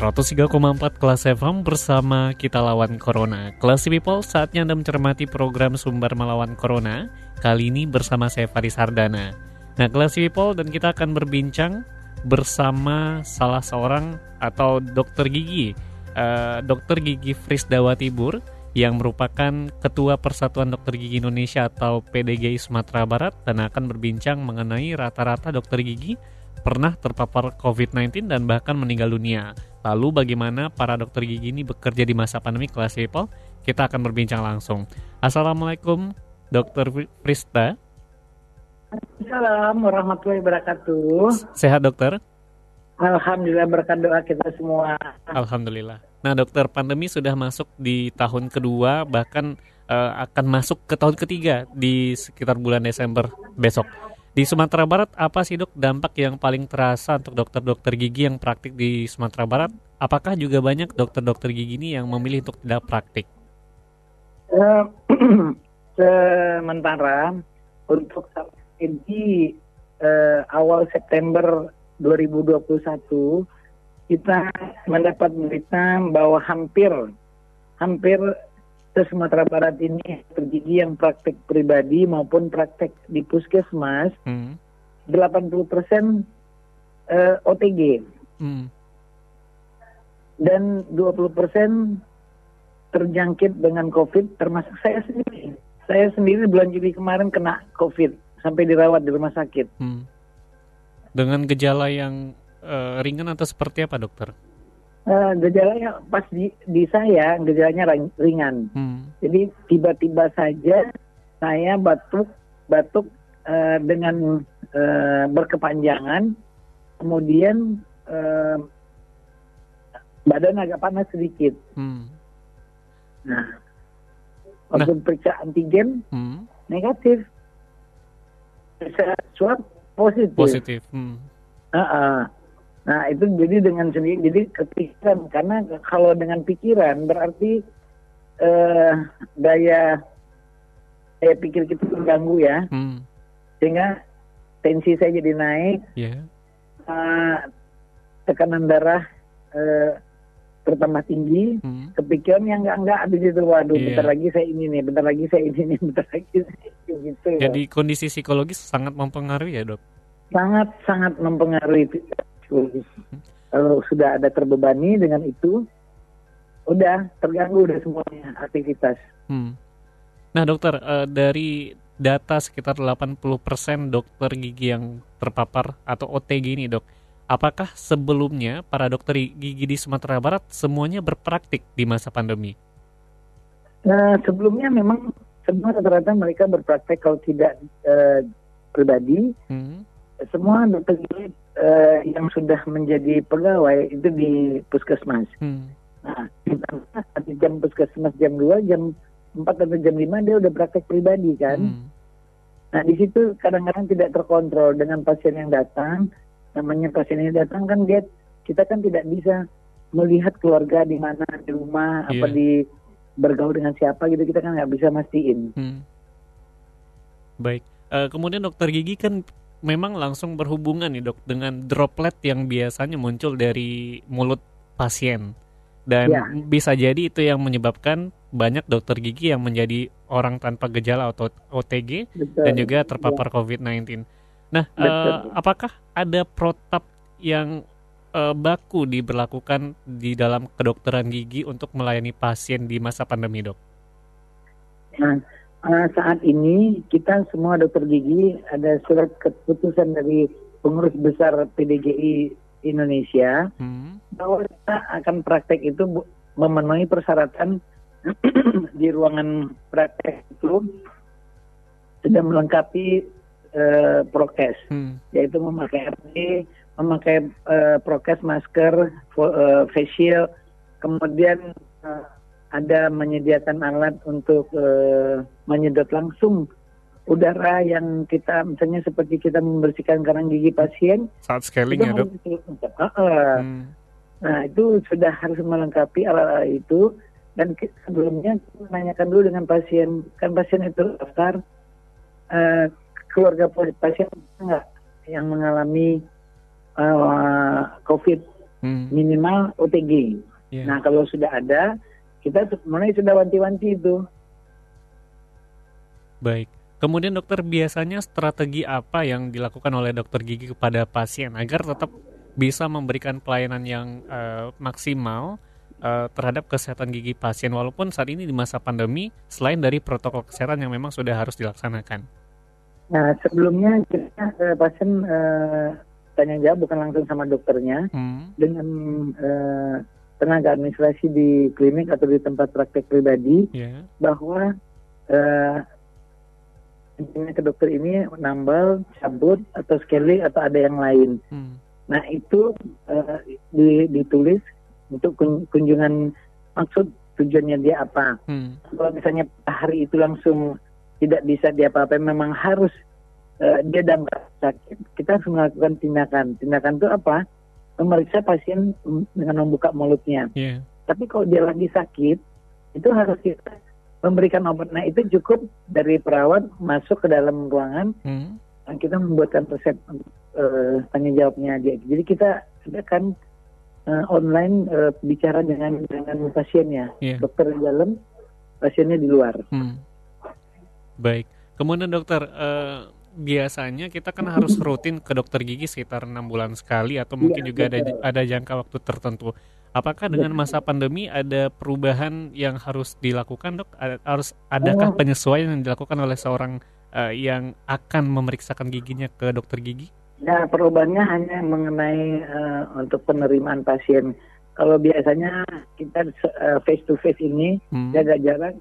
103,4 kelas FM bersama kita lawan Corona. Kelas People, saatnya Anda mencermati program Sumber Melawan Corona. Kali ini bersama saya Faris Hardana. Nah, kelas People dan kita akan berbincang bersama salah seorang atau dokter gigi, uh, dokter gigi Frisdawa Tibur yang merupakan Ketua Persatuan Dokter Gigi Indonesia atau PDGI Sumatera Barat dan akan berbincang mengenai rata-rata dokter gigi pernah terpapar COVID-19 dan bahkan meninggal dunia. Lalu bagaimana para dokter gigi ini bekerja di masa pandemi kelas people? Kita akan berbincang langsung. Assalamualaikum Dokter Prista. Assalamualaikum warahmatullahi wabarakatuh. Sehat dokter? Alhamdulillah berkat doa kita semua. Alhamdulillah. Nah dokter, pandemi sudah masuk di tahun kedua, bahkan uh, akan masuk ke tahun ketiga di sekitar bulan Desember besok. Di Sumatera Barat, apa sih dok dampak yang paling terasa untuk dokter-dokter gigi yang praktik di Sumatera Barat? Apakah juga banyak dokter-dokter gigi ini yang memilih untuk tidak praktik? Uh, sementara untuk ini uh, awal September 2021 kita mendapat berita bahwa hampir hampir ke Sumatera Barat ini gigi yang praktek pribadi maupun praktek di puskesmas hmm. 80 persen uh, OTG hmm. dan 20 persen terjangkit dengan COVID termasuk saya sendiri saya sendiri bulan Juli kemarin kena COVID sampai dirawat di rumah sakit hmm. dengan gejala yang uh, ringan atau seperti apa dokter? Uh, gejalanya pas di, di saya gejalanya ringan. Hmm. Jadi tiba-tiba saja saya batuk batuk uh, dengan uh, berkepanjangan, kemudian uh, badan agak panas sedikit. Hmm. Nah, waktu nah. periksa antigen hmm. negatif, periksa swab positif. Positif. Hmm. Uh -uh. Nah itu jadi dengan sendiri jadi kepikiran karena kalau dengan pikiran berarti eh, daya daya pikir kita terganggu ya, hmm. sehingga tensi saya jadi naik, yeah. uh, tekanan darah uh, bertambah tinggi, hmm. kepikiran yang enggak enggak habis itu waduh yeah. bentar lagi saya ini nih, bentar lagi saya ini nih, bentar lagi saya gitu. Jadi ya. kondisi psikologis sangat mempengaruhi ya dok? Sangat sangat mempengaruhi kalau sudah ada terbebani dengan itu, udah terganggu udah semuanya aktivitas. Hmm. Nah dokter, uh, dari data sekitar 80% dokter gigi yang terpapar atau OTG ini dok, apakah sebelumnya para dokter gigi di Sumatera Barat semuanya berpraktik di masa pandemi? Nah, sebelumnya memang semua rata-rata mereka berpraktek kalau tidak uh, pribadi, hmm. semua dokter gigi uh, yang sudah menjadi pegawai itu di puskesmas. Hmm. Nah, di jam puskesmas jam 2, jam 4 atau jam 5 dia udah praktek pribadi kan. Hmm. Nah, di situ kadang-kadang tidak terkontrol dengan pasien yang datang. Namanya pasien yang datang kan dia kita kan tidak bisa melihat keluarga di mana di rumah yeah. apa iya. di bergaul dengan siapa gitu kita kan nggak bisa mastiin. Hmm. Baik. Uh, kemudian dokter gigi kan memang langsung berhubungan nih dok dengan droplet yang biasanya muncul dari mulut pasien dan ya. bisa jadi itu yang menyebabkan banyak dokter gigi yang menjadi orang tanpa gejala atau OTG Betul. dan juga terpapar ya. COVID-19. Nah, uh, apakah ada protap yang uh, baku diberlakukan di dalam kedokteran gigi untuk melayani pasien di masa pandemi, dok? Nah, uh, saat ini kita semua dokter gigi ada surat keputusan dari pengurus besar PDGI Indonesia hmm. bahwa kita akan praktek itu memenuhi persyaratan di ruangan praktek itu sudah melengkapi uh, prokes, hmm. yaitu memakai RT, memakai uh, prokes, masker, uh, facial, kemudian uh, ada menyediakan alat untuk uh, menyedot langsung udara yang kita misalnya seperti kita membersihkan karang gigi pasien saat scaling ya dok. Uh, uh. Hmm. Nah itu sudah harus melengkapi alat-alat itu dan sebelumnya menanyakan dulu dengan pasien kan pasien itu daftar uh, keluarga pasien enggak yang mengalami uh, COVID hmm. minimal OTG. Yeah. Nah kalau sudah ada kita mulai sudah wanti-wanti itu. Baik. Kemudian dokter biasanya strategi apa yang dilakukan oleh dokter gigi kepada pasien agar tetap bisa memberikan pelayanan yang uh, maksimal uh, terhadap kesehatan gigi pasien walaupun saat ini di masa pandemi selain dari protokol kesehatan yang memang sudah harus dilaksanakan. Nah sebelumnya kita uh, pasien uh, tanya jawab bukan langsung sama dokternya hmm. dengan uh, tenaga administrasi di klinik atau di tempat praktek pribadi yeah. bahwa uh, ke dokter ini nambal, cabut atau scaling atau ada yang lain. Hmm. Nah itu uh, ditulis untuk kunjungan maksud tujuannya dia apa. Hmm. Kalau misalnya hari itu langsung tidak bisa dia apa-apa, memang harus uh, dia dalam sakit, kita harus melakukan tindakan. Tindakan itu apa? Memeriksa pasien dengan membuka mulutnya. Yeah. Tapi kalau dia lagi sakit, itu harus kita memberikan obat. Nah itu cukup dari perawat masuk ke dalam ruangan, hmm. dan kita membuatkan resep uh, tanya jawabnya dia. Jadi kita kan uh, online uh, bicara dengan dengan pasiennya, yeah. dokter di dalam, pasiennya di luar. Hmm. Baik, kemudian dokter uh, biasanya kita kan harus rutin ke dokter gigi sekitar enam bulan sekali atau mungkin yeah, juga ada ada jangka waktu tertentu. Apakah dengan masa pandemi ada perubahan yang harus dilakukan dok? Harus adakah oh. penyesuaian yang dilakukan oleh seorang uh, yang akan memeriksakan giginya ke dokter gigi? Ya perubahannya hanya mengenai uh, untuk penerimaan pasien. Kalau biasanya kita uh, face to face ini hmm. jaga jarak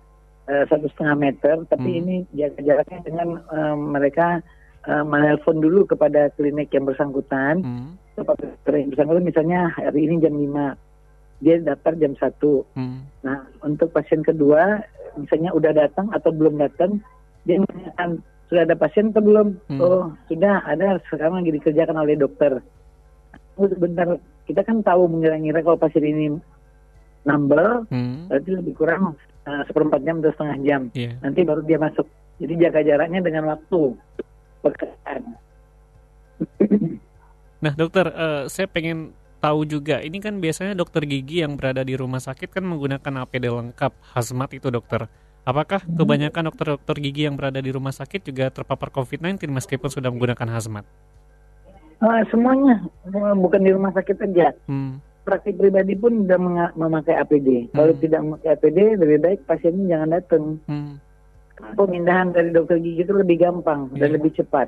satu setengah meter, tapi hmm. ini jaga jaraknya dengan uh, mereka uh, menelpon dulu kepada klinik yang bersangkutan. Hmm. Kepada yang bersangkutan misalnya hari ini jam 5 dia daftar jam 1. Hmm. Nah, untuk pasien kedua misalnya udah datang atau belum datang, dia menanyakan sudah ada pasien atau belum? Hmm. Oh, sudah ada sekarang lagi dikerjakan oleh dokter. Oh, sebentar, kita kan tahu mengira-ngira kalau pasien ini nambel, hmm. berarti lebih kurang seperempat jam atau setengah jam. Yeah. Nanti baru dia masuk. Jadi jaga jaraknya dengan waktu pekerjaan. nah, dokter, uh, saya pengen tahu juga, ini kan biasanya dokter gigi yang berada di rumah sakit kan menggunakan APD lengkap, hazmat itu dokter. Apakah hmm. kebanyakan dokter-dokter gigi yang berada di rumah sakit juga terpapar COVID-19 meskipun sudah menggunakan hazmat? Uh, semuanya, bukan di rumah sakit saja. Hmm. Praktik pribadi pun sudah memakai APD. Hmm. Kalau tidak memakai APD, lebih baik pasiennya jangan datang. Hmm. Pemindahan dari dokter gigi itu lebih gampang yeah. dan iya. lebih cepat.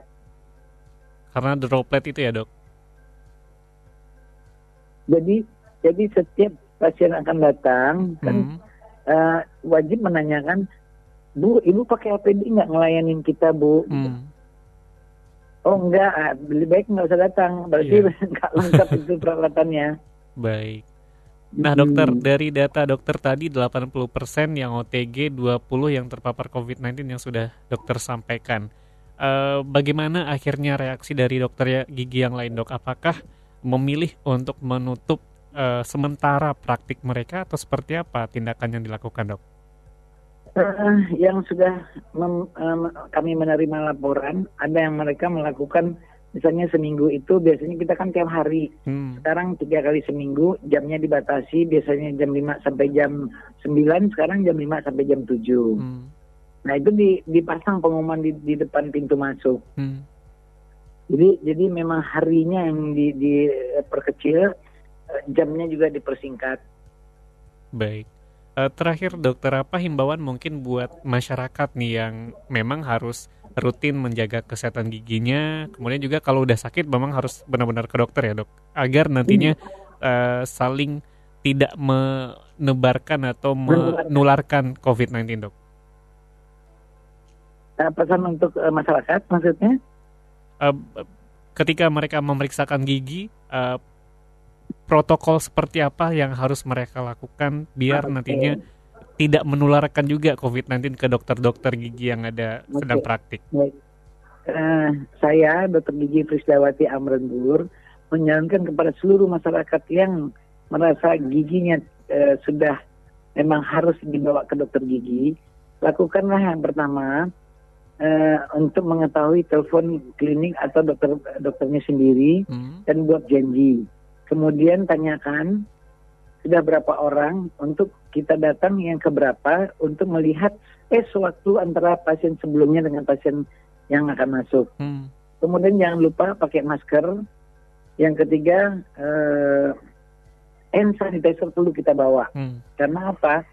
Karena droplet itu ya dok? Jadi, jadi setiap pasien akan datang kan hmm uh, wajib menanyakan, Bu, Ibu pakai APD nggak ngelayanin kita, Bu? Hmm. Oh enggak, ah, lebih baik nggak usah datang. Berarti yeah. nggak lengkap itu peralatannya. Baik. Nah dokter, hmm. dari data dokter tadi 80% yang OTG, 20 yang terpapar COVID-19 yang sudah dokter sampaikan. Uh, bagaimana akhirnya reaksi dari dokter gigi yang lain dok? Apakah memilih untuk menutup uh, sementara praktik mereka atau seperti apa tindakan yang dilakukan dok? Uh, yang sudah mem, um, kami menerima laporan, ada yang mereka melakukan misalnya seminggu itu biasanya kita kan tiap hari. Hmm. Sekarang tiga kali seminggu, jamnya dibatasi biasanya jam 5 sampai jam 9, sekarang jam 5 sampai jam 7. Hmm. Nah itu di, dipasang pengumuman di, di depan pintu masuk. Hmm. Jadi jadi memang harinya yang di, diperkecil jamnya juga dipersingkat. Baik. Uh, terakhir dokter apa himbauan mungkin buat masyarakat nih yang memang harus rutin menjaga kesehatan giginya, kemudian juga kalau udah sakit memang harus benar-benar ke dokter ya dok, agar nantinya uh, saling tidak menebarkan atau menularkan COVID-19 dok. Uh, pesan untuk uh, masyarakat maksudnya? uh, ketika mereka memeriksakan gigi uh, protokol seperti apa yang harus mereka lakukan biar okay. nantinya tidak menularkan juga COVID-19 ke dokter-dokter gigi yang ada okay. sedang praktik. Baik. Uh, saya Dr. Gigi Frisdawati Amrendur menyarankan kepada seluruh masyarakat yang merasa giginya uh, sudah memang harus dibawa ke dokter gigi, lakukanlah yang pertama uh, untuk mengetahui telepon klinik atau dokter dokternya sendiri hmm. dan buat janji. Kemudian tanyakan sudah berapa orang untuk kita datang yang keberapa untuk melihat eh sewaktu antara pasien sebelumnya dengan pasien yang akan masuk. Hmm. Kemudian jangan lupa pakai masker. Yang ketiga eh, hand sanitizer perlu kita bawa. Hmm. Karena apa?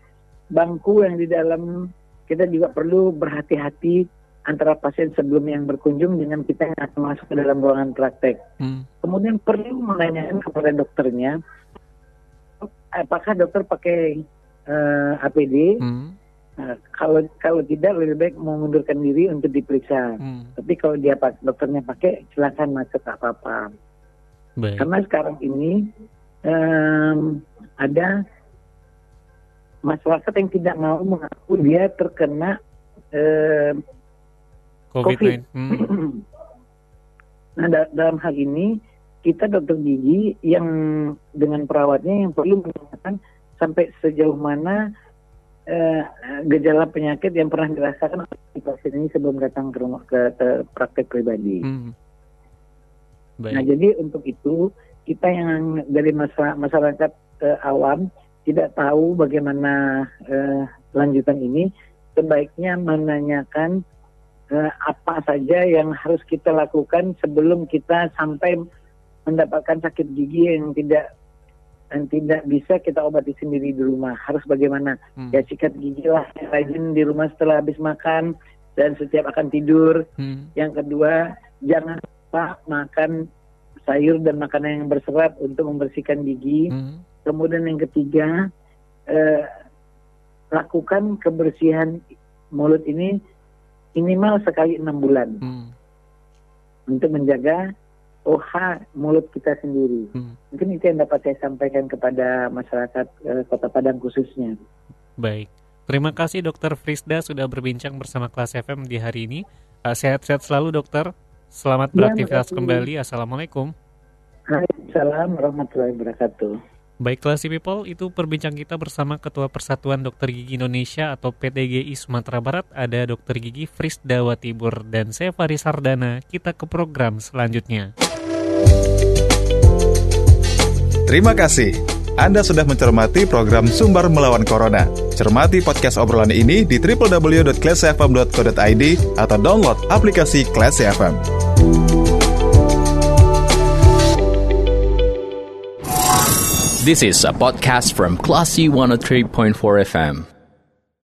Bangku yang di dalam kita juga perlu berhati-hati antara pasien sebelum yang berkunjung dengan kita yang akan masuk ke dalam ruangan praktek. Hmm. Kemudian perlu menanyakan kepada dokternya apakah dokter pakai uh, eh, APD. Hmm. Nah, kalau kalau tidak lebih baik mengundurkan diri untuk diperiksa. Hmm. Tapi kalau dia dokternya pakai, silakan masuk apa-apa. Karena sekarang ini um, ada masyarakat yang tidak mau mengaku dia terkena um, COVID. COVID. Hmm. nah, da dalam hal ini kita dokter gigi yang dengan perawatnya yang perlu menanyakan sampai sejauh mana uh, gejala penyakit yang pernah dirasakan oleh pasien ini sebelum datang ke rumah ke, ke praktek pribadi. Hmm. Nah, jadi untuk itu kita yang dari masyarakat, masyarakat uh, awam tidak tahu bagaimana uh, lanjutan ini, sebaiknya menanyakan uh, apa saja yang harus kita lakukan sebelum kita sampai mendapatkan sakit gigi yang tidak yang tidak bisa kita obati sendiri di rumah. Harus bagaimana? Hmm. Ya sikat gigi lah rajin di rumah setelah habis makan dan setiap akan tidur. Hmm. Yang kedua, jangan lupa makan sayur dan makanan yang berserat untuk membersihkan gigi. Hmm. Kemudian yang ketiga, eh, lakukan kebersihan mulut ini minimal sekali enam bulan hmm. untuk menjaga OH mulut kita sendiri. Hmm. Mungkin itu yang dapat saya sampaikan kepada masyarakat uh, Kota Padang khususnya. Baik, terima kasih Dokter Frisda sudah berbincang bersama Kelas FM di hari ini. eh, sehat-sehat selalu Dokter. Selamat ya, beraktivitas kembali. Assalamualaikum. Waalaikumsalam warahmatullahi wabarakatuh. Baiklah si people, itu perbincang kita bersama Ketua Persatuan Dokter Gigi Indonesia atau PTGI Sumatera Barat ada Dokter Gigi Fris Dawatibur dan saya Faris Sardana. Kita ke program selanjutnya. Terima kasih. Anda sudah mencermati program Sumber Melawan Corona. Cermati podcast obrolan ini di www.classfm.co.id atau download aplikasi Classy FM. This is a podcast from Classy 103.4 FM.